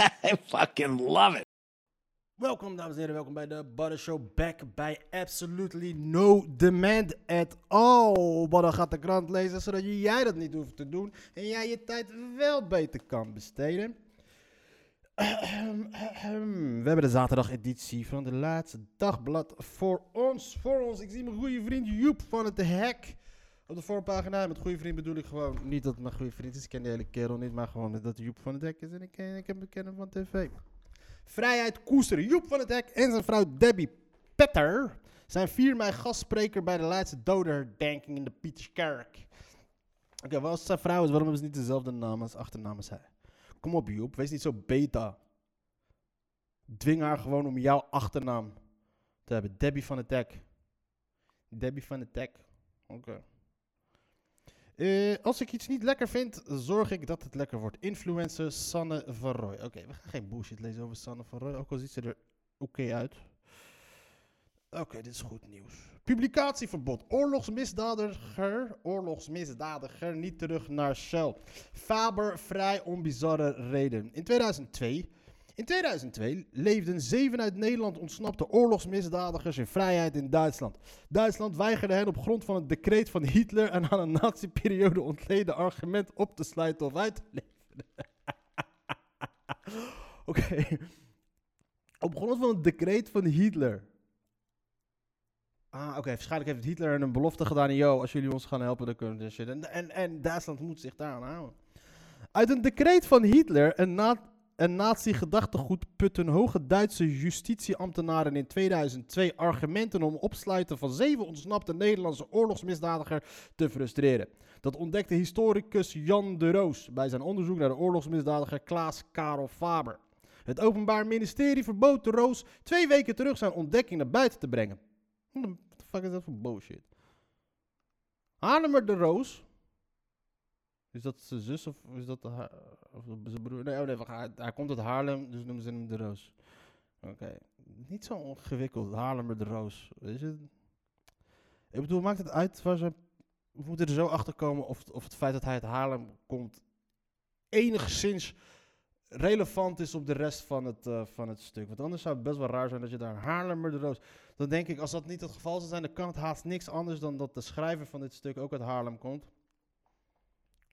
I fucking love it. Welkom dames en heren, welkom bij de Butter Show. Back bij Absolutely No Demand at All. Butter gaat de krant lezen, zodat jij dat niet hoeft te doen. En jij je tijd wel beter kan besteden. We hebben de zaterdageditie van de laatste dagblad voor ons. Voor ons. Ik zie mijn goede vriend Joep van het Hek op de voorpagina. Met goede vriend bedoel ik gewoon niet dat het mijn goede vriend is. Ik ken die hele kerel niet, maar gewoon dat Joep van het Hek is. En ik, ken- ik heb hem kennen van tv. Vrijheid koesteren. Joep van het Hek en zijn vrouw Debbie Petter zijn 4 mei gastspreker bij de laatste dodenherdenking in de Pieterskerk. Oké, wat als zijn vrouw is, waarom hebben ze niet dezelfde naam als achternaam als hij? Kom op Joep, wees niet zo beta. Dwing haar gewoon om jouw achternaam te hebben. Debbie van het Hek. Debbie van het Hek. Oké. Eh, als ik iets niet lekker vind, zorg ik dat het lekker wordt. Influencer Sanne van Roy. Oké, we gaan geen bullshit lezen over Sanne van Roy. Ook al ziet ze er oké uit. Oké, dit is goed nieuws. Publicatieverbod. Oorlogsmisdadiger. Oorlogsmisdadiger niet terug naar Shell. Faber vrij om bizarre reden. In 2002. In 2002 leefden zeven uit Nederland ontsnapte oorlogsmisdadigers in vrijheid in Duitsland. Duitsland weigerde hen op grond van het decreet van Hitler en aan een nazi-periode ontleden argument op te sluiten of uit te leveren. Oké. Op grond van het decreet van Hitler. Ah, oké. Waarschijnlijk heeft Hitler een belofte gedaan. Yo, als jullie ons gaan helpen, dan kunnen we shit. En, en, en Duitsland moet zich daaraan houden. Uit een decreet van Hitler, een, na een nazi-gedachtegoed, putten hoge Duitse justitieambtenaren in 2002 argumenten om opsluiten van zeven ontsnapte Nederlandse oorlogsmisdadiger te frustreren. Dat ontdekte historicus Jan de Roos bij zijn onderzoek naar de oorlogsmisdadiger Klaas Karel Faber. Het Openbaar Ministerie verbood de Roos twee weken terug zijn ontdekking naar buiten te brengen. What the fuck is dat voor bullshit? Haarlemmer de Roos. Is dat zijn zus of is dat haar, of zijn broer? Nee, oh hij, komt uit Haarlem, dus noemen ze hem de Roos. Oké. Niet zo ingewikkeld, Haarlemmer de Roos. Is het? Ik bedoel, maakt het uit ze... We moeten er zo achter komen of, of het feit dat hij uit Haarlem komt enigszins relevant is op de rest van het, eh, van het stuk. Want anders zou het best wel raar zijn dat je daar Haarlemmer de Roos... Dan denk ik, als dat niet het geval zou zijn, dan kan het haast niks anders dan dat de schrijver van dit stuk ook uit Haarlem komt.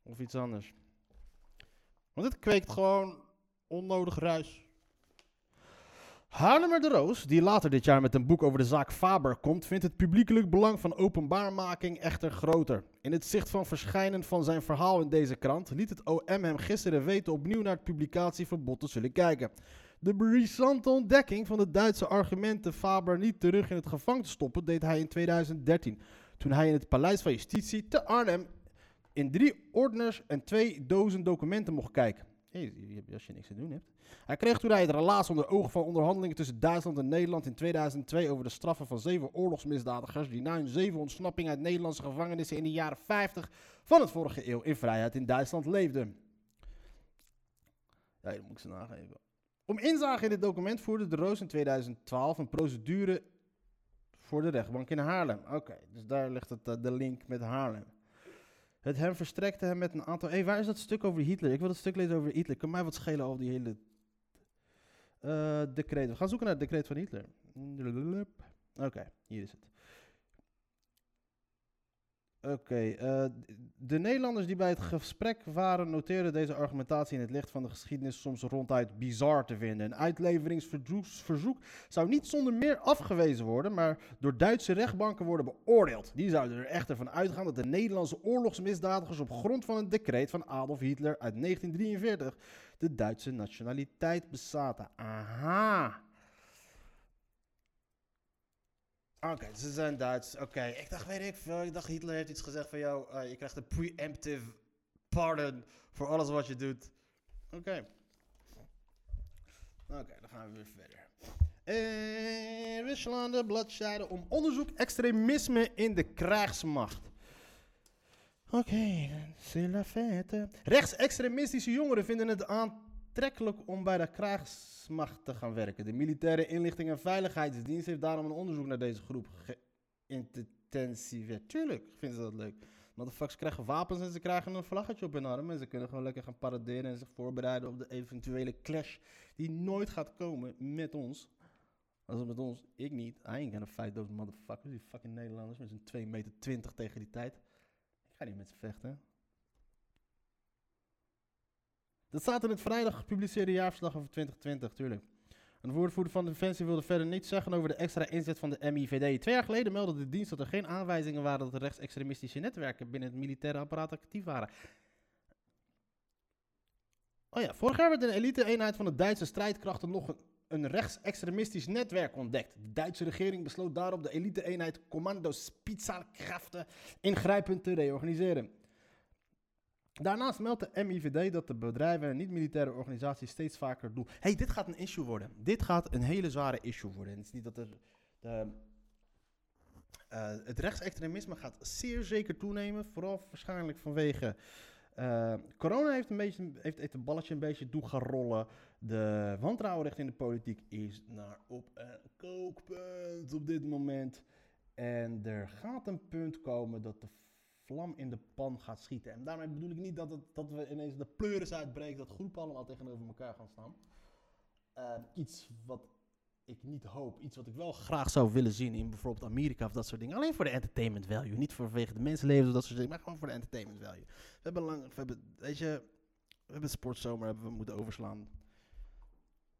Of iets anders. Want het kweekt gewoon onnodig ruis. Haarlemmer de Roos, die later dit jaar met een boek over de zaak Faber komt, vindt het publiekelijk belang van openbaarmaking echter groter. In het zicht van verschijnen van zijn verhaal in deze krant liet het OM hem gisteren weten opnieuw naar het publicatieverbod te zullen kijken. De brisante ontdekking van de Duitse argumenten Faber niet terug in het gevangen te stoppen deed hij in 2013. Toen hij in het Paleis van Justitie te Arnhem in drie ordners en twee dozen documenten mocht kijken. Als je niks te doen hebt. Hij kreeg toen hij het relaas onder ogen van onderhandelingen tussen Duitsland en Nederland in 2002 over de straffen van zeven oorlogsmisdadigers die na hun zeven ontsnapping uit Nederlandse gevangenissen in de jaren 50 van het vorige eeuw in vrijheid in Duitsland leefden. Ja, dat moet ik ze nageven. Om inzage in dit document voerde de Roos in 2012 een procedure voor de rechtbank in Haarlem. Oké, dus daar ligt het, eh, de link met Haarlem. Het hem verstrekte hem met een aantal... Hé, hey, waar is dat stuk over Hitler? Ik wil dat stuk lezen over Hitler. Kan mij wat schelen over die hele eh decreet. We gaan zoeken naar het decreet van Hitler. Oké, hier is het. Oké, eh, de Nederlanders die bij het gesprek waren noteerden deze argumentatie in het licht van de geschiedenis soms ronduit bizar te vinden. Een uitleveringsverzoek zou niet zonder meer afgewezen worden, maar door Duitse rechtbanken worden beoordeeld. Die zouden er echter van uitgaan dat de Nederlandse oorlogsmisdadigers op grond van een decreet van Adolf Hitler uit 1943 de Duitse nationaliteit bezaten. Aha. Oké, ze zijn Duits. Oké, ik dacht, weet ik veel. Ik dacht Hitler heeft iets gezegd van jou. eh, je krijgt een preemptive pardon voor alles wat je doet. Oké. Oké, dan gaan we weer verder. Eh, Rusland, de bladzijde om onderzoek extremisme in de krijgsmacht. Oké, c'est la. Rechtsextremistische jongeren vinden het aantrekkelijk om bij de krijgsmacht te gaan werken. De Militaire Inlichting en Veiligheidsdienst heeft daarom een onderzoek naar deze groep geïntensiveerd. Tuurlijk vinden ze dat leuk. Motherfuckers krijgen wapens en ze krijgen een vlaggetje op hun arm. En ze kunnen gewoon lekker gaan paraderen en zich voorbereiden op de eventuele clash die nooit gaat komen met ons. Als het met ons, ik niet. I ain't gonna fight those motherfuckers, die fucking Nederlanders met z'n 2 meter 20 tegen die tijd. Ik ga niet met ze vechten. Dat staat in het vrijdag gepubliceerde jaarverslag over 2020, tuurlijk. Een woordvoerder van Defensie wilde verder niets zeggen over de extra inzet van de MIVD. Twee jaar geleden meldde de dienst dat er geen aanwijzingen waren dat de rechtsextremistische netwerken binnen het militaire apparaat actief waren. Oh ja, vorig jaar werd de elite-eenheid van de Duitse strijdkrachten nog een, een rechtsextremistisch netwerk ontdekt. De Duitse regering besloot daarop de elite-eenheid Commando Spezialkräfte ingrijpend te reorganiseren. Daarnaast meldt de MIVD dat de bedrijven en niet-militaire organisaties steeds vaker doen. hey, dit gaat een issue worden. Dit gaat een hele zware issue worden. Het is niet dat er. De, eh, het rechtsextremisme gaat zeer zeker toenemen. Vooral waarschijnlijk vanwege. eh, corona heeft, een beetje, heeft, heeft balletje een beetje doen gaan rollen. De wantrouwen richting de politiek is naar op een kookpunt op dit moment. En er gaat een punt komen dat de vlam in de pan gaat schieten. En daarmee bedoel ik niet dat, het, dat we ineens de pleuris uitbreken, dat groepen allemaal tegenover elkaar gaan staan. Eh, iets wat ik niet hoop, iets wat ik wel graag zou willen zien in bijvoorbeeld Amerika of dat soort dingen. Alleen voor de entertainment value, niet vanwege de mensenlevens of dat soort dingen, maar gewoon voor de entertainment value. We hebben lang, we hebben, weet je, we hebben sportzomer hebben we moeten overslaan.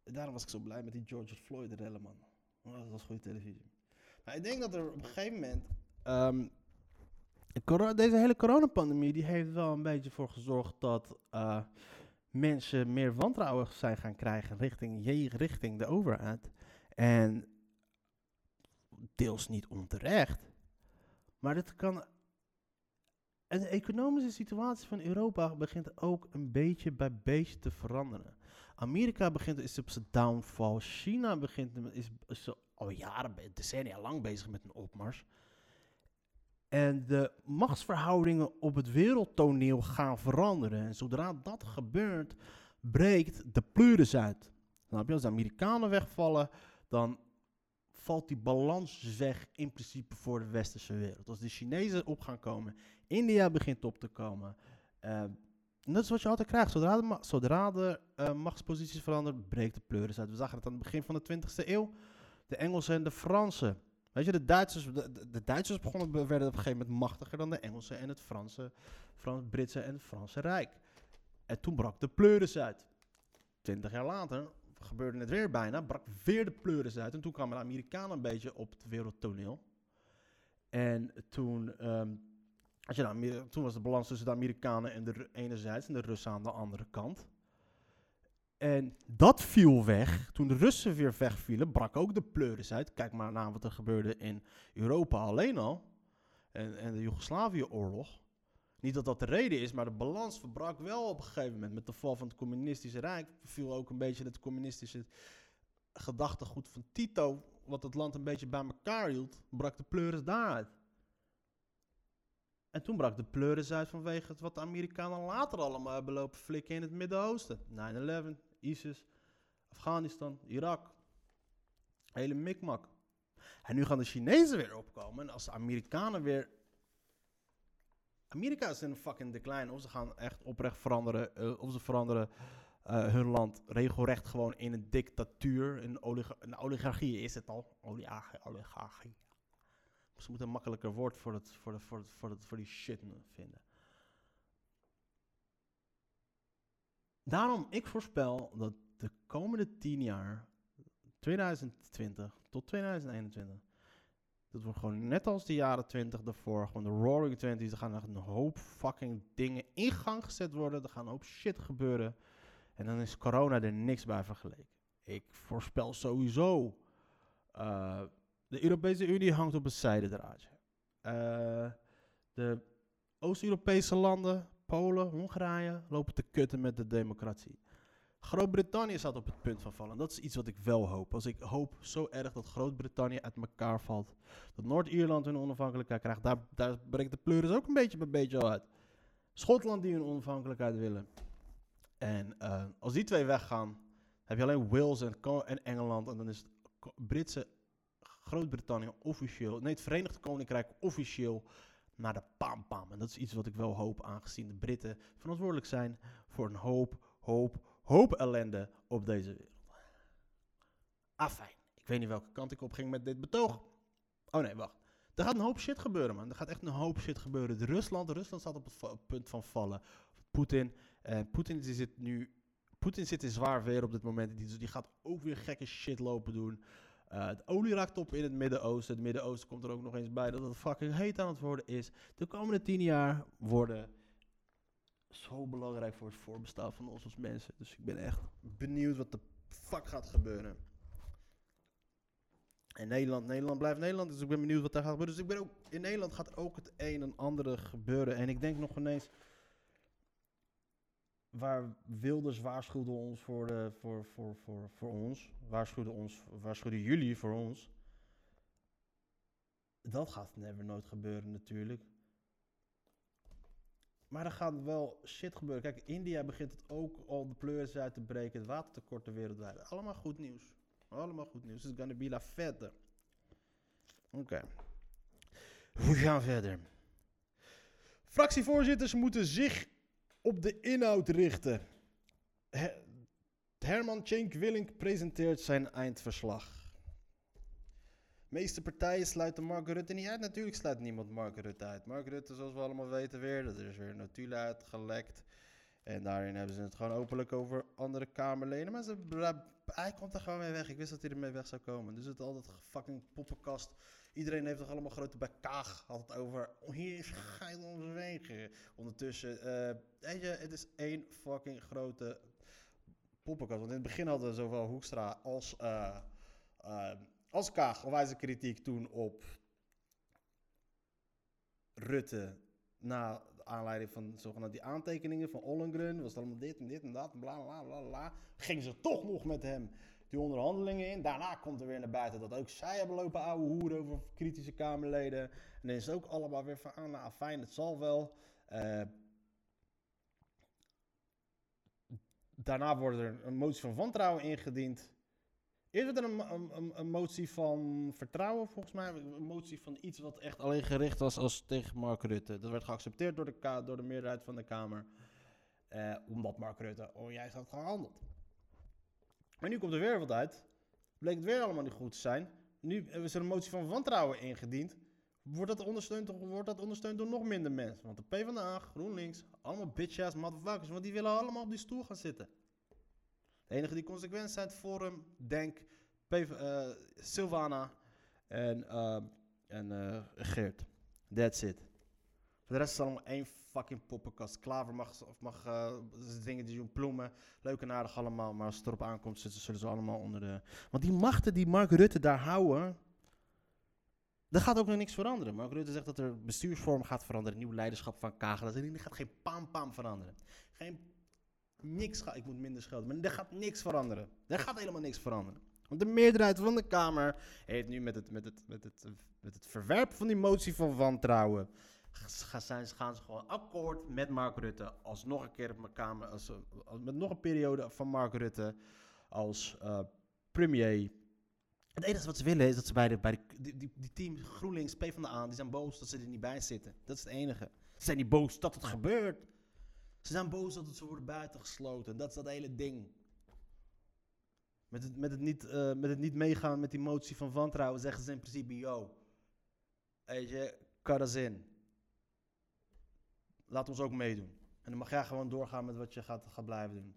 Daarom was ik zo blij met die George Floyd rellen, man. Oh, dat was goede televisie. Maar ik denk dat er op een gegeven moment... ehm, deze hele coronapandemie die heeft wel een beetje voor gezorgd dat eh, mensen meer wantrouwen zijn gaan krijgen richting, richting de overheid. En deels niet onterecht. Maar het kan. En de economische situatie van Europa begint ook een beetje bij beetje te veranderen. Amerika begint, is op zijn downfall. China begint, is, is al jaren, decennia lang bezig met een opmars. En de machtsverhoudingen op het wereldtoneel gaan veranderen. En zodra dat gebeurt, breekt de pleuris uit. Als de Amerikanen wegvallen, dan valt die balans weg in principe voor de westerse wereld. Als de Chinezen op gaan komen, India begint op te komen. en dat is wat je altijd krijgt. Zodra de, ma- zodra de eh, machtsposities veranderen, breekt de pleuris uit. We zagen het aan het begin van de 20e eeuw. De Engelsen en de Fransen. Weet je, de Duitsers, de, Duitsers begonnen, werden op een gegeven moment machtiger dan de Engelsen en het Franse, Frans, Britse en het Franse Rijk. En toen brak de pleuris uit. Twintig jaar later gebeurde het weer bijna, brak weer de pleuris uit. En toen kwamen de Amerikanen een beetje op het wereldtoneel. En toen, ehm, als je Amer- toen was de balans tussen de Amerikanen en de enerzijds en de Russen aan de andere kant. En dat viel weg. Toen de Russen weer wegvielen, brak ook de pleuris uit. Kijk maar naar wat er gebeurde in Europa alleen al. En, en de Joegoslavië-oorlog. Niet dat dat de reden is, maar de balans verbrak wel op een gegeven moment. Met de val van het communistische rijk viel ook een beetje het communistische gedachtegoed van Tito, wat het land een beetje bij elkaar hield, brak de pleuris daaruit. En toen brak de pleuris uit vanwege het wat de Amerikanen later allemaal hebben lopen flikken in het Midden-Oosten. 9-11, ISIS, Afghanistan, Irak. Hele mikmak. En nu gaan de Chinezen weer opkomen. En als de Amerikanen weer Amerika is in een fucking decline. Of ze gaan echt oprecht veranderen. eh, of ze veranderen eh, hun land regelrecht gewoon in een dictatuur. Een, oliga een oligarchie is het al. Oligarchie. oligarchie. Ze moeten een makkelijker woord voor, het, voor, het, voor, het, voor, het, voor die shit vinden. Daarom, ik voorspel dat de komende 10 jaar, 2020 tot 2021, dat wordt gewoon net als de jaren 20 daarvoor, gewoon de Roaring Twenties. Er gaan echt een hoop fucking dingen in gang gezet worden. Er gaan een hoop shit gebeuren. En dan is corona er niks bij vergeleken. Ik voorspel sowieso. eh, de Europese Unie hangt op een zijdendraadje. Eh, de Oost-Europese landen, Polen, Hongarije, lopen te kutten met de democratie. Groot-Brittannië staat op het punt van vallen. Dat is iets wat ik wel hoop. Als ik hoop zo erg dat Groot-Brittannië uit elkaar valt. Dat Noord-Ierland hun onafhankelijkheid krijgt. Daar, daar breekt de pleuris ook een beetje bij beetje al uit. Schotland die hun onafhankelijkheid willen. En eh, als die twee weggaan, heb je alleen Wales en, en Engeland. En dan is het Britse Groot-Brittannië officieel, nee, het Verenigd Koninkrijk officieel naar de pam pam. En dat is iets wat ik wel hoop, aangezien de Britten verantwoordelijk zijn voor een hoop, hoop, hoop ellende op deze wereld. Afijn. Ik weet niet welke kant ik op ging met dit betoog. Oh nee, wacht. Er gaat een hoop shit gebeuren, man. Er gaat echt een hoop shit gebeuren. Rusland, Rusland staat op het punt van vallen. Poetin, eh, zit nu... Poetin zit in zwaar weer op dit moment. Die, die gaat ook weer gekke shit lopen doen. Eh, het olie raakt op in het Midden-Oosten. Het Midden-Oosten komt er ook nog eens bij dat het fucking heet aan het worden is. De komende tien jaar worden zo belangrijk voor het voorbestaan van ons als mensen. Dus ik ben echt benieuwd wat de fuck gaat gebeuren. En Nederland, Nederland blijft Nederland, dus ik ben benieuwd wat daar gaat gebeuren. Dus ik ben ook, in Nederland gaat ook het een en andere gebeuren. En ik denk nog ineens, waar Wilders waarschuwde ons voor, de, voor, voor, voor, voor ons, waarschuwde, ons, waarschuwde jullie voor ons. Dat gaat never nooit gebeuren natuurlijk. Maar er gaat wel shit gebeuren. Kijk, India begint het ook al de pleuris uit te breken. Het watertekort wereldwijd. Allemaal goed nieuws. Allemaal goed nieuws. It's gonna be la fête. Oké. We gaan verder. Fractievoorzitters moeten zich op de inhoud richten. Her- Herman Cenk Willink presenteert zijn eindverslag. meeste partijen sluiten Mark Rutte niet uit. Natuurlijk sluit niemand Mark Rutte uit. Mark Rutte, zoals we allemaal weten weer, dat is weer notulen uitgelekt. En daarin hebben ze het gewoon openlijk over andere Kamerleden. Maar ze, hij komt er gewoon mee weg. Ik wist dat hij ermee weg zou komen. Dus het altijd fucking poppenkast. Iedereen heeft toch allemaal grote bij Kaag. Had het over, oh, hier is geil onze wegen. Ondertussen, eh, weet je, het is één fucking grote poppenkast. Want in het begin hadden zowel Hoekstra als, eh, eh, als Kaag onwijze kritiek toen op Rutte na aanleiding van zogenaamde die aantekeningen van Ollengren, was het allemaal dit en dit en dat, bla bla bla bla. Gingen ze toch nog met hem die onderhandelingen in. Daarna komt er weer naar buiten dat ook zij hebben lopen ouwe hoeren over kritische Kamerleden. En dan is het ook allemaal weer van, ah, nou fijn, het zal wel. Eh, daarna wordt er een motie van wantrouwen ingediend. Eerst werd er een, een, een, motie van vertrouwen, volgens mij. Een motie van iets wat echt alleen gericht was als tegen Mark Rutte. Dat werd geaccepteerd door de, door de meerderheid van de Kamer. Eh, omdat Mark Rutte onjuist had gehandeld. Maar nu komt er weer wat uit. Bleek het weer allemaal niet goed te zijn. Nu is er een motie van wantrouwen ingediend. Wordt dat ondersteund, wordt dat ondersteund door nog minder mensen? Want de PvdA, GroenLinks, allemaal bitch-ass motherfuckers. Want die willen allemaal op die stoel gaan zitten. De enige die consequent zijn, Forum, Denk, PV, eh, Sylvana en, eh, en eh, Geert. That's it. De rest is allemaal één fucking poppenkast. Klaver mag, of mag eh, dingen die doen, ploemen. Leuk en aardig allemaal, maar als het erop aankomt, zitten, zullen ze allemaal onder de... Want die machten die Mark Rutte daar houden, daar gaat ook nog niks veranderen. Mark Rutte zegt dat er bestuursvorm gaat veranderen, nieuw leiderschap van. Dat er gaat geen pam pam veranderen. Geen niks gaat, ik moet minder schelden, maar er gaat niks veranderen. Er gaat helemaal niks veranderen. Want de meerderheid van de Kamer heeft nu met het, met het, met het, met het verwerpen van die motie van wantrouwen, gaan, gaan ze gewoon akkoord met Mark Rutte als nog een keer op mijn Kamer, als, met nog een periode van Mark Rutte als eh, premier. Het enige wat ze willen is dat ze bij, de, bij de, die, die, team GroenLinks, PvdA, die zijn boos dat ze er niet bij zitten. Dat is het enige. Ze zijn niet boos dat het gebeurt. Ze zijn boos dat het ze worden buitengesloten. Dat is dat hele ding. Met het, met, het niet, eh, met het niet meegaan met die motie van wantrouwen zeggen ze in principe, yo, weet je, in. Laat ons ook meedoen. En dan mag jij gewoon doorgaan met wat je gaat, gaat blijven doen.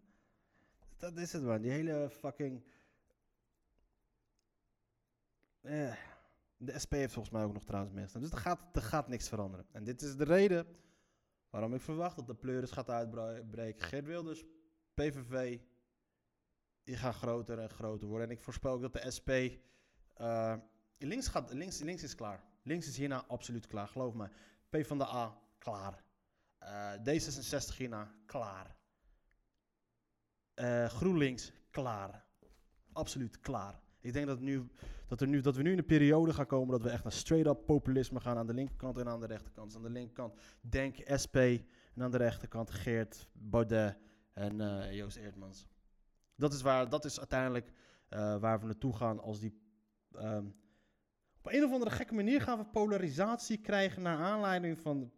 Dat is het man, die hele fucking... Eh, de SP heeft volgens mij ook nog trouwens meegestaan. Dus er gaat, gaat niks veranderen. En dit is de reden waarom ik verwacht dat de pleuris gaat uitbreken. Geert Wilders, PVV, die gaan groter en groter worden. En ik voorspel ook dat de SP... eh, links, gaat, links, links is klaar. Links is hierna absoluut klaar, geloof me. P van de A, klaar. Eh, D66 hierna, klaar. Eh, GroenLinks, klaar. Absoluut klaar. Ik denk dat, nu, dat, er nu, dat we nu in een periode gaan komen dat we echt naar straight-up populisme gaan aan de linkerkant en aan de rechterkant. Aan de linkerkant Denk, SP en aan de rechterkant Geert, Baudet en eh, Joost Eertmans. Dat is, waar, dat is uiteindelijk waar we naartoe gaan als die... ehm, op een of andere gekke manier gaan we polarisatie krijgen naar aanleiding van...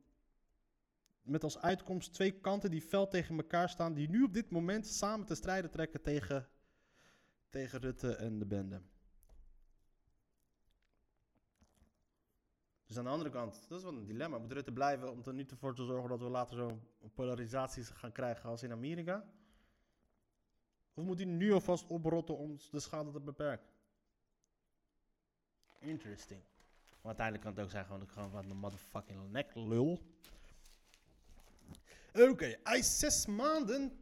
Met als uitkomst twee kanten die fel tegen elkaar staan, die nu op dit moment samen te strijden trekken tegen, tegen Rutte en de bende. Dus aan de andere kant, dat is wel een dilemma. Moet Rutte blijven om er niet voor te zorgen dat we later zo'n polarisatie gaan krijgen als in Amerika? Of moet hij nu alvast oprotten om de schade te beperken? Interesting. Maar uiteindelijk kan het ook zijn gewoon, gewoon wat een motherfucking nek lul. Oké, hij is zes maanden.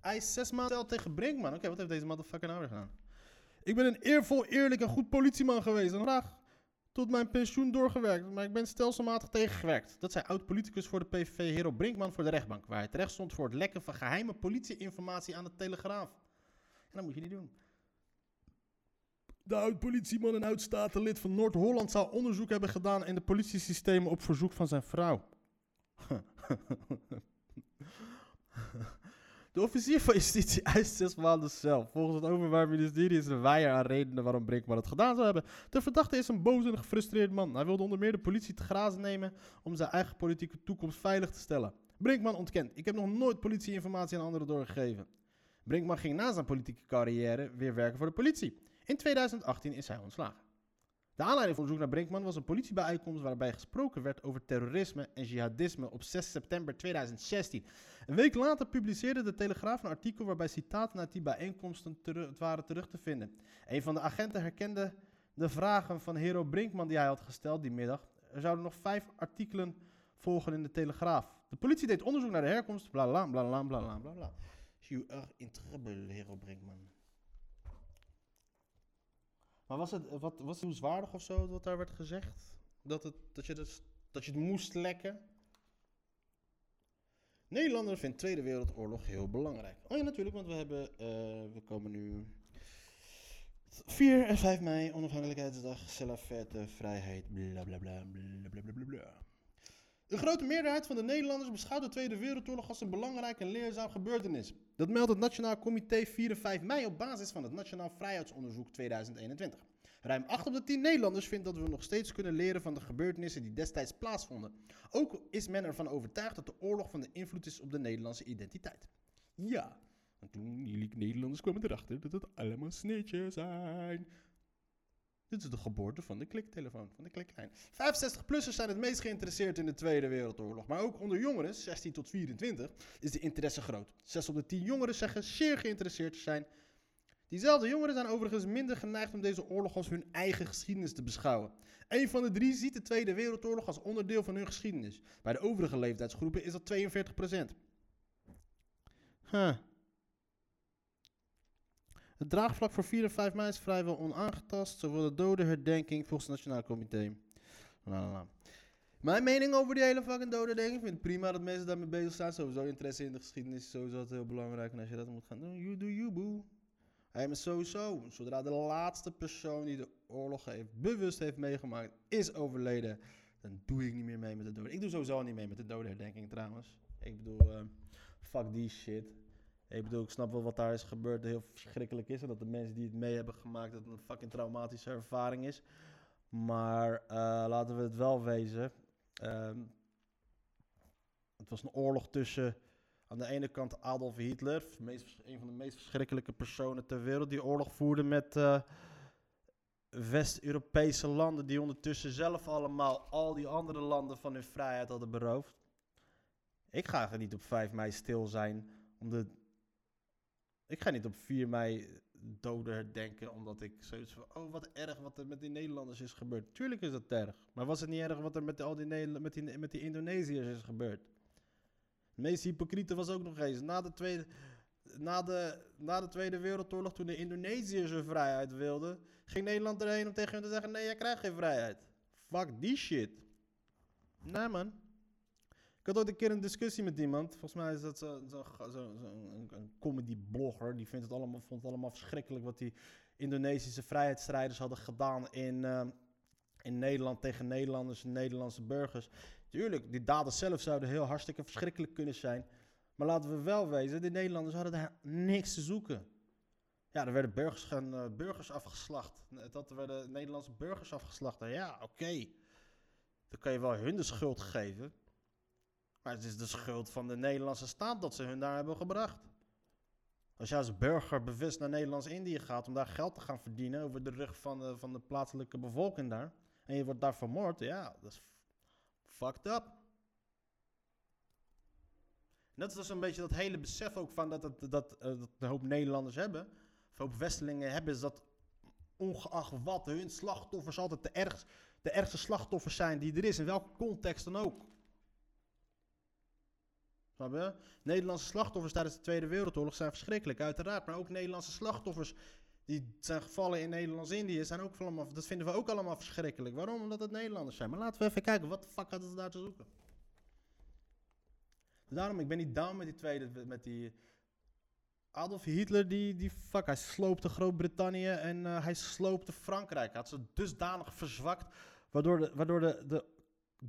Hij zes maanden cel tegen Brinkman. Oké, wat heeft deze motherfucker nou weer gedaan? Ik ben een eervol, eerlijk en goed politieman geweest. En graag tot mijn pensioen doorgewerkt. Maar ik ben stelselmatig tegengewerkt. Dat zei oud-politicus voor de PVV Hero Brinkman voor de rechtbank. Waar hij terecht stond voor het lekken van geheime politieinformatie aan de Telegraaf. En dat moet je niet doen. De oud-politieman en oud-statenlid van Noord-Holland zou onderzoek hebben gedaan in de politiesystemen op verzoek van zijn vrouw. De officier van justitie eist zes maanden cel. Volgens het Openbaar Ministerie is er weier aan redenen waarom Brinkman het gedaan zou hebben. De verdachte is een boos en gefrustreerd man. Hij wilde onder meer de politie te grazen nemen om zijn eigen politieke toekomst veilig te stellen. Brinkman ontkent. Ik heb nog nooit politieinformatie aan anderen doorgegeven. Brinkman ging na zijn politieke carrière weer werken voor de politie. In 2018 is hij ontslagen. De aanleiding voor onderzoek naar Brinkman was een politiebijeenkomst waarbij gesproken werd over terrorisme en jihadisme op 6 september 2016. Een week later publiceerde de Telegraaf een artikel waarbij citaten uit die bijeenkomsten waren terug te vinden. Een van de agenten herkende de vragen van Hero Brinkman die hij had gesteld die middag. Er zouden nog vijf artikelen volgen in de Telegraaf. De politie deed onderzoek naar de herkomst, bla bla bla bla bla bla. You are in trouble, Hero Brinkman. Maar was het, wat, was het nieuwswaardig of zo wat daar werd gezegd? Dat, het, dat, je, dus, dat je het moest lekken? Nederlander vindt Tweede Wereldoorlog heel belangrijk. Oh ja, natuurlijk, want we hebben, eh, we komen nu 4 en 5 mei, onafhankelijkheidsdag, Salafette, vrijheid, bla bla bla bla bla bla bla De grote meerderheid van de Nederlanders beschouwt de Tweede Wereldoorlog als een belangrijk en leerzaam gebeurtenis. Dat meldt het Nationaal Comité 4 en 5 mei op basis van het Nationaal Vrijheidsonderzoek 2021. Ruim 8 op de 10 Nederlanders vindt dat we nog steeds kunnen leren van de gebeurtenissen die destijds plaatsvonden. Ook is men ervan overtuigd dat de oorlog van de invloed is op de Nederlandse identiteit. Ja, want toen jullie Nederlanders kwamen erachter dat het allemaal sneetjes zijn. Dit is de geboorte van de kliktelefoon, van de kliklijn. 65-plussers zijn het meest geïnteresseerd in de Tweede Wereldoorlog. Maar ook onder jongeren, 16 tot 24, is de interesse groot. 6 op de 10 jongeren zeggen zeer geïnteresseerd te zijn. Diezelfde jongeren zijn overigens minder geneigd om deze oorlog als hun eigen geschiedenis te beschouwen. Een van de drie ziet de Tweede Wereldoorlog als onderdeel van hun geschiedenis. Bij de overige leeftijdsgroepen is dat 42%. Huh. Het draagvlak voor 4 en 5 mei is vrijwel onaangetast. Zowel de dodenherdenking volgens het Nationaal Comité. Mijn mening over die hele fucking dodenherdenking. Ik vind het prima dat mensen daarmee bezig zijn. Sowieso interesse in de geschiedenis is sowieso altijd heel belangrijk. En als je dat moet gaan doen, you do you boo. Hey, maar sowieso, zodra de laatste persoon die de oorlog heeft, bewust heeft meegemaakt, is overleden, dan doe ik niet meer mee met de doden. Ik doe sowieso niet mee met de dodenherdenking trouwens. Ik bedoel, eh, fuck die shit. Ik bedoel, ik snap wel wat daar is gebeurd, heel verschrikkelijk is. En dat de mensen die het mee hebben gemaakt, dat een fucking traumatische ervaring is. Maar eh, laten we het wel wezen. ehm, het was een oorlog tussen aan de ene kant Adolf Hitler, meest, een van de meest verschrikkelijke personen ter wereld, die oorlog voerde met eh, West-Europese landen, die ondertussen zelf allemaal al die andere landen van hun vrijheid hadden beroofd. Ik ga er niet op 5 mei stil zijn om de. Ik ga niet op 4 mei doden herdenken, omdat ik zoiets van, oh wat erg wat er met die Nederlanders is gebeurd. Tuurlijk is dat erg, maar was het niet erg wat er met al die, met die, met die Indonesiërs is gebeurd? Het meest hypocriete was ook nog eens, na de Tweede, na de, na de Tweede Wereldoorlog, toen de Indonesiërs hun vrijheid wilden, ging Nederland erheen om tegen hen te zeggen, nee, jij krijgt geen vrijheid. Fuck die shit. Nee man. Ik had ooit een keer een discussie met iemand. Volgens mij is dat zo'n zo, zo, zo, een, een comedy blogger. Die vindt het allemaal, vond het allemaal verschrikkelijk wat die Indonesische vrijheidsstrijders hadden gedaan in, eh, in Nederland tegen Nederlanders en Nederlandse burgers. Tuurlijk, die daden zelf zouden heel hartstikke verschrikkelijk kunnen zijn. Maar laten we wel wezen, de Nederlanders hadden daar niks te zoeken. Ja, er werden burgers, gaan, eh, burgers afgeslacht. Dat er werden Nederlandse burgers afgeslacht. Ja, oké. Dan kan je wel hun de schuld geven. Maar het is de schuld van de Nederlandse staat dat ze hun daar hebben gebracht. Als jij als burger bewust naar Nederlands-Indië gaat om daar geld te gaan verdienen over de rug van de, van de plaatselijke bevolking daar. En je wordt daar vermoord, ja, dat is fucked up. En dat is dus een beetje dat hele besef ook van dat, dat, eh, dat een hoop Nederlanders hebben. Of een hoop Westelingen hebben, is dat ongeacht wat hun slachtoffers altijd de, erg, de ergste slachtoffers zijn die er is. In welke context dan ook. Nederlandse slachtoffers tijdens de Tweede Wereldoorlog zijn verschrikkelijk, uiteraard. Maar ook Nederlandse slachtoffers die zijn gevallen in Nederlands-Indië zijn ook allemaal, dat vinden we ook allemaal verschrikkelijk. Waarom? Omdat het Nederlanders zijn. Maar laten we even kijken, wat de fuck hadden ze daar te zoeken? Daarom, ik ben niet down met die tweede, met die... Adolf Hitler, die, die fuck, hij sloopte Groot-Brittannië en eh, hij sloopte Frankrijk. Had ze dusdanig verzwakt, waardoor de, waardoor de, de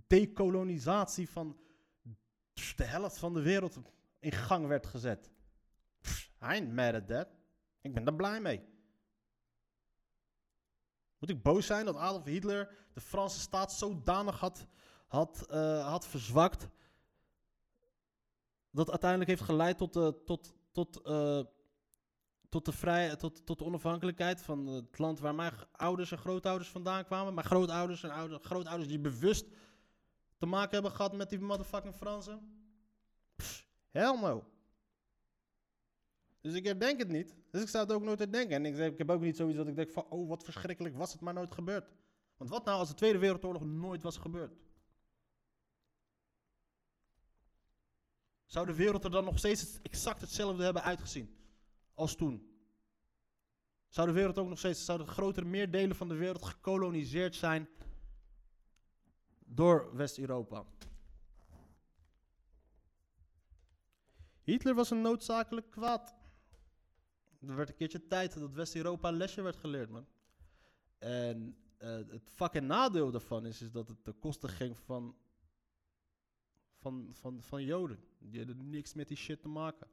dekolonisatie van de helft van de wereld in gang werd gezet. Pff, I ain't mad at that. Ik ben daar blij mee. Moet ik boos zijn dat Adolf Hitler de Franse staat zodanig had, had, eh, had verzwakt. Dat uiteindelijk heeft geleid tot de, tot, tot, eh, tot de, vrij, tot, tot de onafhankelijkheid van het land waar mijn ouders en grootouders vandaan kwamen. Mijn grootouders en oude, grootouders die bewust te maken hebben gehad met die motherfucking Fransen. Pff, hell no. Dus ik herdenk het niet. Dus ik zou het ook nooit herdenken. En ik, ik heb ook niet zoiets dat ik denk van, oh wat verschrikkelijk was het maar nooit gebeurd. Want wat nou als de Tweede Wereldoorlog nooit was gebeurd? Zou de wereld er dan nog steeds exact hetzelfde hebben uitgezien als toen? Zou de wereld ook nog steeds, zouden grotere meerdelen van de wereld gekoloniseerd zijn door West-Europa? Hitler was een noodzakelijk kwaad. Er werd een keertje tijd dat West-Europa een lesje werd geleerd, man. En uh, het fucking nadeel daarvan is, is dat het ten koste ging van, van, van, van Joden. Die hadden niks met die shit te maken.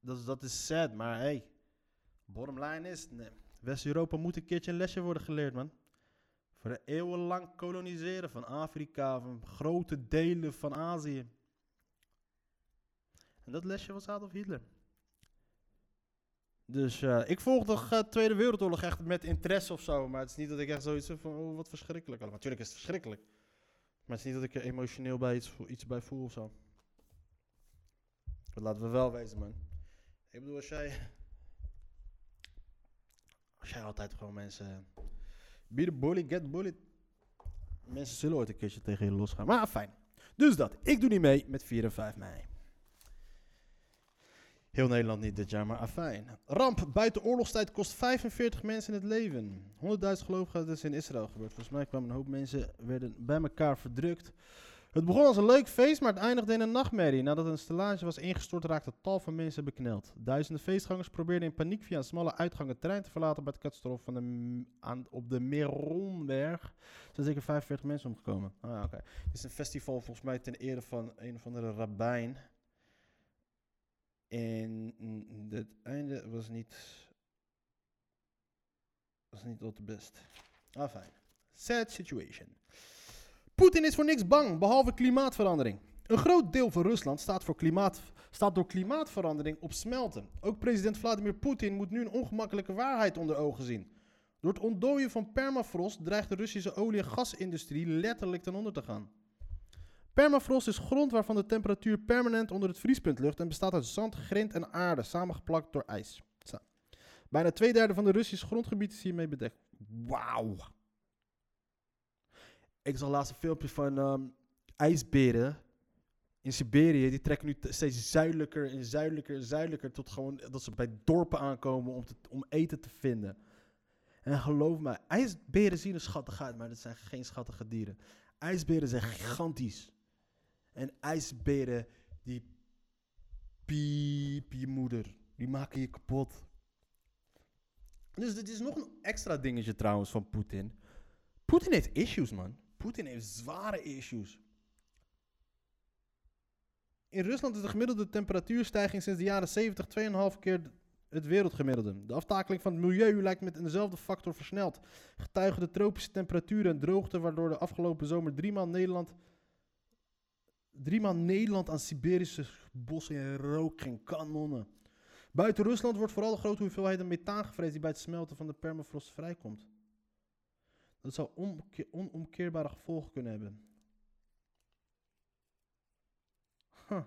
Dat dat is sad, maar hey, bottom line is, nee, West-Europa moet een keertje een lesje worden geleerd, man. Voor de eeuwenlang koloniseren van Afrika, van grote delen van Azië. En dat lesje was Adolf Hitler. Dus uh, ik volg de uh, Tweede Wereldoorlog echt met interesse of zo. Maar het is niet dat ik echt zoiets heb van, oh wat verschrikkelijk. Allemaal. Natuurlijk is het verschrikkelijk. Maar het is niet dat ik er emotioneel bij iets, iets bij voel of zo. Dat laten we wel wezen, man. Ik bedoel, als jij... Jij altijd gewoon mensen... Be the bully, get bullied. Mensen zullen ooit een keertje tegen je losgaan. Maar fijn. Dus dat. Ik doe niet mee met 4 en 5 mei. Heel Nederland niet dit jaar, maar afijn. Ramp buiten oorlogstijd kost 45 mensen het leven. 100.000 gelovigen, dat is in Israël gebeurd. Volgens mij kwamen een hoop mensen werden bij elkaar verdrukt. Het begon als een leuk feest, maar het eindigde in een nachtmerrie. Nadat een stellage was ingestort, raakte tal van mensen bekneld. Duizenden feestgangers probeerden in paniek via een smalle uitgang het terrein te verlaten bij het katastrofe van de, aan, op de Meronberg. Er zijn zeker 45 mensen omgekomen. Ah, oké. Het is een festival volgens mij ten ere van een of andere rabbijn. En het einde was niet, was niet tot de best. Ah, fijn. Sad situation. Poetin is voor niks bang, behalve klimaatverandering. Een groot deel van Rusland staat, voor klimaat, staat door klimaatverandering op smelten. Ook president Vladimir Poetin moet nu een ongemakkelijke waarheid onder ogen zien. Door het ontdooien van permafrost dreigt de Russische olie- en gasindustrie letterlijk ten onder te gaan. Permafrost is grond waarvan de temperatuur permanent onder het vriespunt ligt en bestaat uit zand, grind en aarde, samengeplakt door ijs. Bijna twee derde van de Russische grondgebied is hiermee bedekt. Wauw. Ik zag laatst een filmpje van um, ijsberen in Siberië. Die trekken nu steeds zuidelijker en zuidelijker en zuidelijker tot gewoon dat ze bij dorpen aankomen om, te, om eten te vinden. En geloof me, ijsberen zien er schattig uit, maar dat zijn geen schattige dieren. IJsberen zijn gigantisch. En ijsberen, die piep je moeder. Die maken je kapot. Dus dit is nog een extra dingetje trouwens van Poetin. Poetin heeft issues, man. Poetin heeft zware issues. In Rusland is de gemiddelde temperatuurstijging sinds de jaren 70 2,5 keer het wereldgemiddelde. De aftakeling van het milieu lijkt met dezelfde factor versneld. Getuigen de tropische temperaturen en droogte, waardoor de afgelopen zomer driemaal Nederland, Nederland aan Siberische bossen en rook geen kanonnen. Buiten Rusland wordt vooral de grote hoeveelheid methaan gevreesd die bij het smelten van de permafrost vrijkomt. Dat zou omke- onomkeerbare gevolgen kunnen hebben. Huh.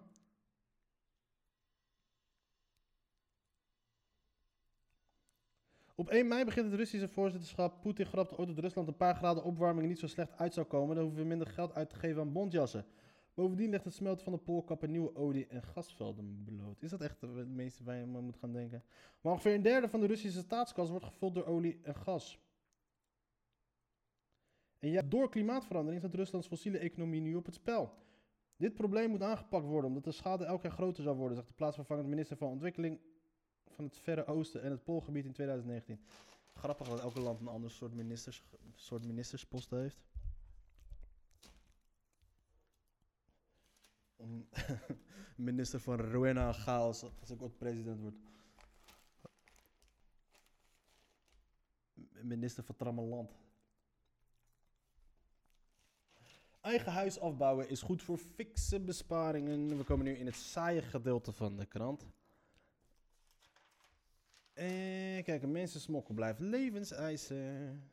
Op 1 mei begint het Russische voorzitterschap. Poetin grapte ooit dat Rusland een paar graden opwarming niet zo slecht uit zou komen. Dan hoeven we minder geld uit te geven aan bondjassen. Bovendien legt het smelten van de poolkappen nieuwe olie- en gasvelden bloot. Is dat echt het meeste waar je moet gaan denken? Maar ongeveer een derde van de Russische staatskas wordt gevuld door olie en gas. En door klimaatverandering staat Ruslands fossiele economie nu op het spel. Dit probleem moet aangepakt worden omdat de schade elk jaar groter zou worden, zegt de plaatsvervangend minister van Ontwikkeling van het Verre Oosten en het Poolgebied in 2019. Grappig dat elke land een ander soort, ministers, soort ministersposten heeft. Minister van Rowena en Chaos als ik ooit president word. Minister van Trammeland. Eigen huis afbouwen is goed voor fikse besparingen. We komen nu in het saaie gedeelte van de krant. En kijk, een mensensmokkel blijft levenseisen.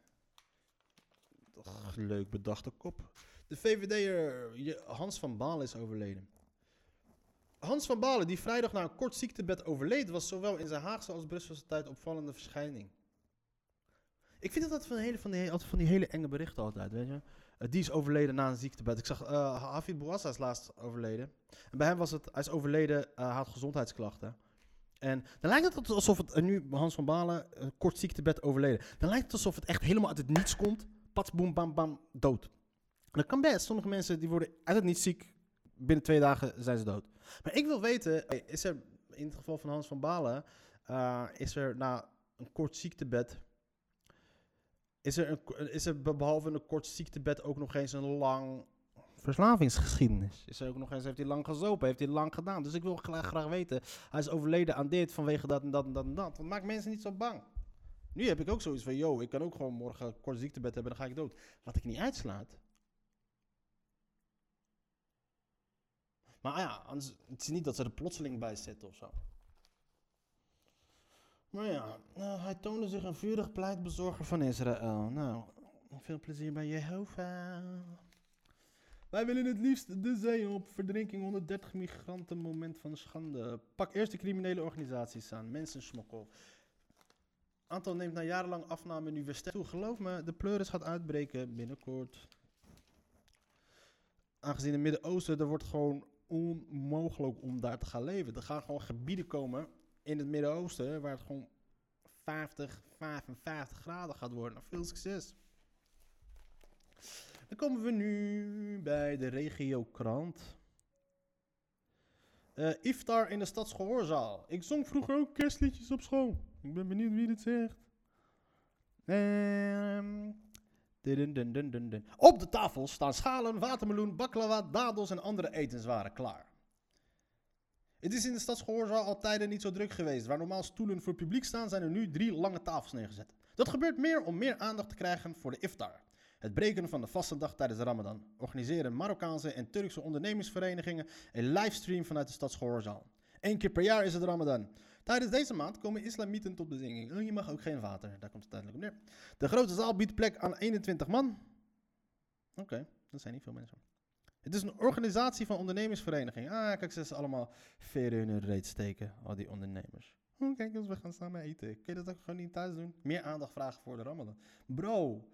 Leuk bedachte kop. De VVD'er Hans van Balen is overleden. Hans van Balen, die vrijdag na een kort ziektebed overleed, was zowel in zijn Haagse als Brusselse tijd opvallende verschijning. Ik vind dat van, hele, van, die, altijd van die hele enge berichten altijd, weet je. Eh, die is overleden na een ziektebed. Ik zag, eh Hafid Bouassa is laatst overleden. En bij hem was het, hij is overleden, hij had gezondheidsklachten. En dan lijkt het alsof het, nu Hans van Balen, een kort ziektebed overleden. Dan lijkt het alsof het echt helemaal uit het niets komt. Pats, boem, bam, bam, dood. En dat kan best. Sommige mensen die worden uit het niets ziek. Binnen twee dagen zijn ze dood. Maar ik wil weten, is er in het geval van Hans van Balen, is er na een kort ziektebed, is er, een, is er be- behalve een kort ziektebed ook nog eens een lang verslavingsgeschiedenis? Is er ook nog eens, heeft hij lang gezopen, heeft hij lang gedaan? Dus ik wil graag, graag weten, hij is overleden aan dit vanwege dat en dat en dat en dat. Want maak mensen niet zo bang. Nu heb ik ook zoiets van, yo, ik kan ook gewoon morgen een kort ziektebed hebben en dan ga ik dood. Wat ik niet uitslaat. Maar ja, anders, het is niet dat ze er plotseling bij zitten of zo. Maar ja, nou, hij toonde zich een vurig pleitbezorger van Israël. Nou, veel plezier bij Jehovah. Wij willen het liefst de zee op. Verdrinking 130 migranten, moment van schande. Pak eerst de criminele organisaties aan. Mensensmokkel. Aantal neemt na jarenlang afname nu weer sterk toe. Geloof me, de pleuris gaat uitbreken binnenkort. Aangezien het Midden-Oosten, er wordt gewoon onmogelijk om daar te gaan leven. Er gaan gewoon gebieden komen in het Midden-Oosten waar het gewoon 50, 55 graden gaat worden. Nou, veel succes. Dan komen we nu bij de regiokrant. Eh Iftar in de stadsgehoorzaal. Ik zong vroeger ook kerstliedjes op school. Ik ben benieuwd wie dit zegt. Dun, dun, dun, dun. Op de tafel staan schalen, watermeloen, baklava, dadels en andere etenswaren klaar. Het is in de stadsgehoorzaal al tijden niet zo druk geweest. Waar normaal stoelen voor publiek staan, zijn er nu drie lange tafels neergezet. Dat gebeurt meer om meer aandacht te krijgen voor de iftar. Het breken van de vaste dag tijdens de Ramadan. Organiseren Marokkaanse en Turkse ondernemingsverenigingen een livestream vanuit de stadsgehoorzaal. Eén keer per jaar is het Ramadan. Tijdens deze maand komen islamieten tot bezinging. Oh, je mag ook geen water, daar komt het uiteindelijk op neer. De grote zaal biedt plek aan 21 man. Oké, dat zijn niet veel mensen. Het is een organisatie van ondernemingsverenigingen. Ah, kijk, ze zijn allemaal veren in hun reet steken, al die ondernemers. Oh, kijk eens, we gaan samen eten. Kun je dat ook gewoon niet thuis doen? Meer aandacht vragen voor de Ramadan. Bro,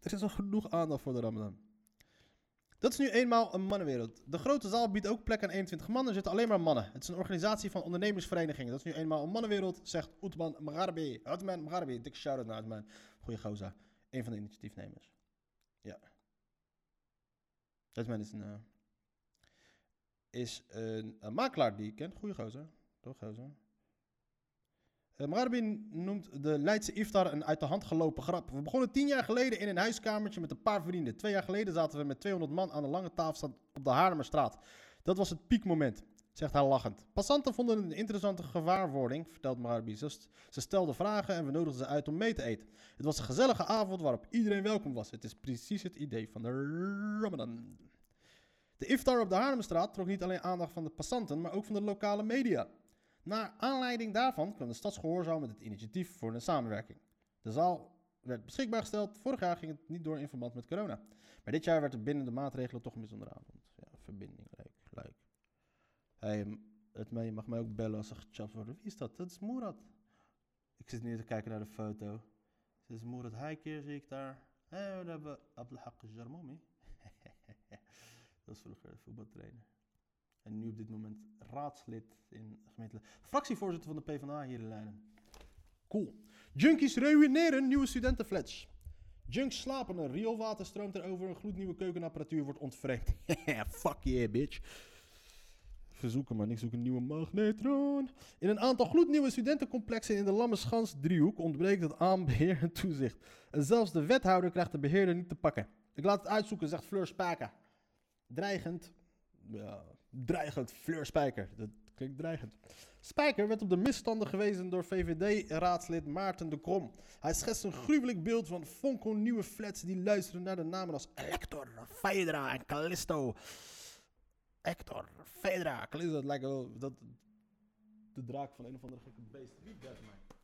er is al genoeg aandacht voor de Ramadan. Dat is nu eenmaal een mannenwereld. De grote zaal biedt ook plek aan 21 man. Er zitten alleen maar mannen. Het is een organisatie van ondernemingsverenigingen. Dat is nu eenmaal een mannenwereld, zegt Oetman Mgarbi. Oetman Mgarbi, dik shout-out naar Oetman. Goeie gozer. Een van de initiatiefnemers. Ja. Oetman is een, eh, is een, makelaar die ik ken. Goeie gozer. Toch gozer. Uh, Mgarbi noemt de Leidse iftar een uit de hand gelopen grap. We begonnen tien jaar geleden in een huiskamertje met een paar vrienden. Twee jaar geleden zaten we met 200 man aan een lange tafel op de Haarlemmerstraat. Dat was het piekmoment, zegt hij lachend. Passanten vonden het een interessante gewaarwording, vertelt Mgarbi. Ze, ze stelden vragen en we nodigden ze uit om mee te eten. Het was een gezellige avond waarop iedereen welkom was. Het is precies het idee van de Ramadan. De iftar op de Haarlemmerstraat trok niet alleen aandacht van de passanten, maar ook van de lokale media. Naar aanleiding daarvan kwam de Stadsgehoorzaal met het initiatief voor een samenwerking. De zaal werd beschikbaar gesteld. Vorig jaar ging het niet door in verband met corona. Maar dit jaar werd er binnen de maatregelen toch bijzondere avond. Ja, verbinding, leuk, leuk. M- het, me- je mag mij ook bellen als er gechapt wordt. Wie is dat? Dat is Moerad. Ik zit nu te kijken naar de foto. Dit is Moerad Heikeer, zie ik daar. Hey, daar hebben we Abdelhak Jarmomi. dat is vroeger een voetbaltrainer. En nu op dit moment raadslid in de gemeente. Fractievoorzitter van de PvdA hier in Leiden. Cool. Junkies ruïneren nieuwe studentenflats. Junks slapen er. Rioolwater stroomt erover. Een gloednieuwe keukenapparatuur wordt ontvreemd. Fuck yeah, bitch. Verzoeken, man. Ik zoek een nieuwe magnetron. In een aantal gloednieuwe studentencomplexen in de Lammerschans driehoek ontbreekt het aanbeheer en toezicht. En zelfs de wethouder krijgt de beheerder niet te pakken. Ik laat het uitzoeken, zegt Fleur Spaken. Dreigend. Ja, dreigend. Fleur Spijker. Dat klinkt dreigend. Spijker werd op de misstanden gewezen door VVD-raadslid Maarten de Krom. Hij schetst een gruwelijk beeld van fonkelnieuwe flats die luisteren naar de namen als Elector, Phaedra en Callisto. Hector, Phaedra, Callisto, dat lijkt wel dat, de draak van een of andere gekke beest. Wie belt mij?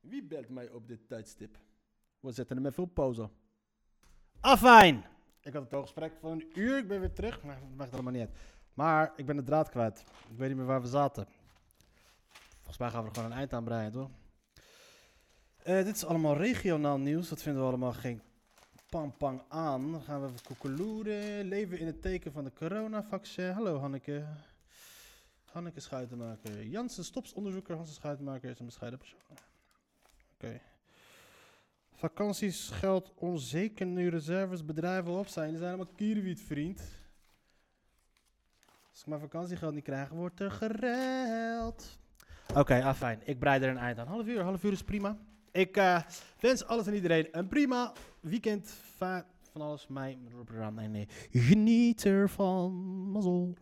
Wie belt mij op dit tijdstip? We zetten hem even op pauze. Afijn! Ik had het al gesprek van een uur, ik ben weer terug, maar dat maakt allemaal niet uit. Maar ik ben de draad kwijt. Ik weet niet meer waar we zaten. Volgens mij gaan we er gewoon een eind aan breien, toch? Eh, dit is allemaal regionaal nieuws. Dat vinden we allemaal geen pang-pang aan. Dan gaan we even koekeloeren. Leven in het teken van de coronavaccin. Hallo Hanneke. Hanneke Schuitenmaker. Jansen Stops onderzoeker. Hansen Schuitenmaker is een bescheiden persoon. Oké. Vakanties geld onzeker nu reserves bedrijven op zijn. Die zijn allemaal kierwiet, vriend. Als ik mijn vakantiegeld niet krijg, wordt er gereld. Oké, afijn. Ik breid er een eind aan. Half uur, half uur is prima. Ik eh, wens alles en iedereen een prima weekend. Va- van alles, mij, met Rob Ram. Nee, nee. Geniet ervan. Mazzel.